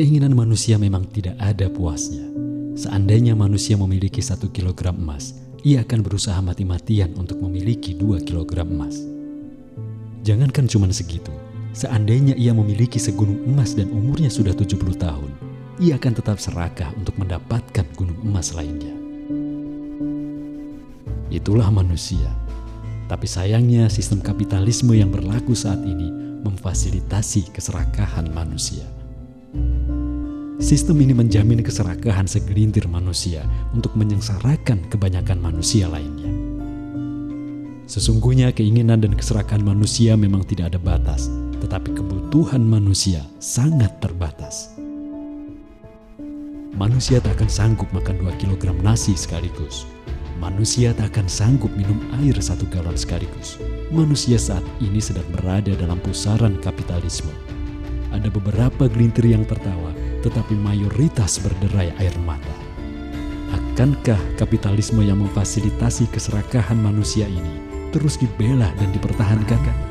Keinginan manusia memang tidak ada puasnya. Seandainya manusia memiliki satu kilogram emas, ia akan berusaha mati-matian untuk memiliki dua kilogram emas. Jangankan cuma segitu, seandainya ia memiliki segunung emas dan umurnya sudah 70 tahun, ia akan tetap serakah untuk mendapatkan gunung emas lainnya. Itulah manusia. Tapi sayangnya sistem kapitalisme yang berlaku saat ini memfasilitasi keserakahan manusia. Sistem ini menjamin keserakahan segelintir manusia untuk menyengsarakan kebanyakan manusia lainnya. Sesungguhnya keinginan dan keserakahan manusia memang tidak ada batas, tetapi kebutuhan manusia sangat terbatas. Manusia tak akan sanggup makan 2 kg nasi sekaligus. Manusia tak akan sanggup minum air satu galon sekaligus. Manusia saat ini sedang berada dalam pusaran kapitalisme. Ada beberapa gelintir yang tertawa, tetapi mayoritas berderai air mata. Akankah kapitalisme yang memfasilitasi keserakahan manusia ini terus dibela dan dipertahankan?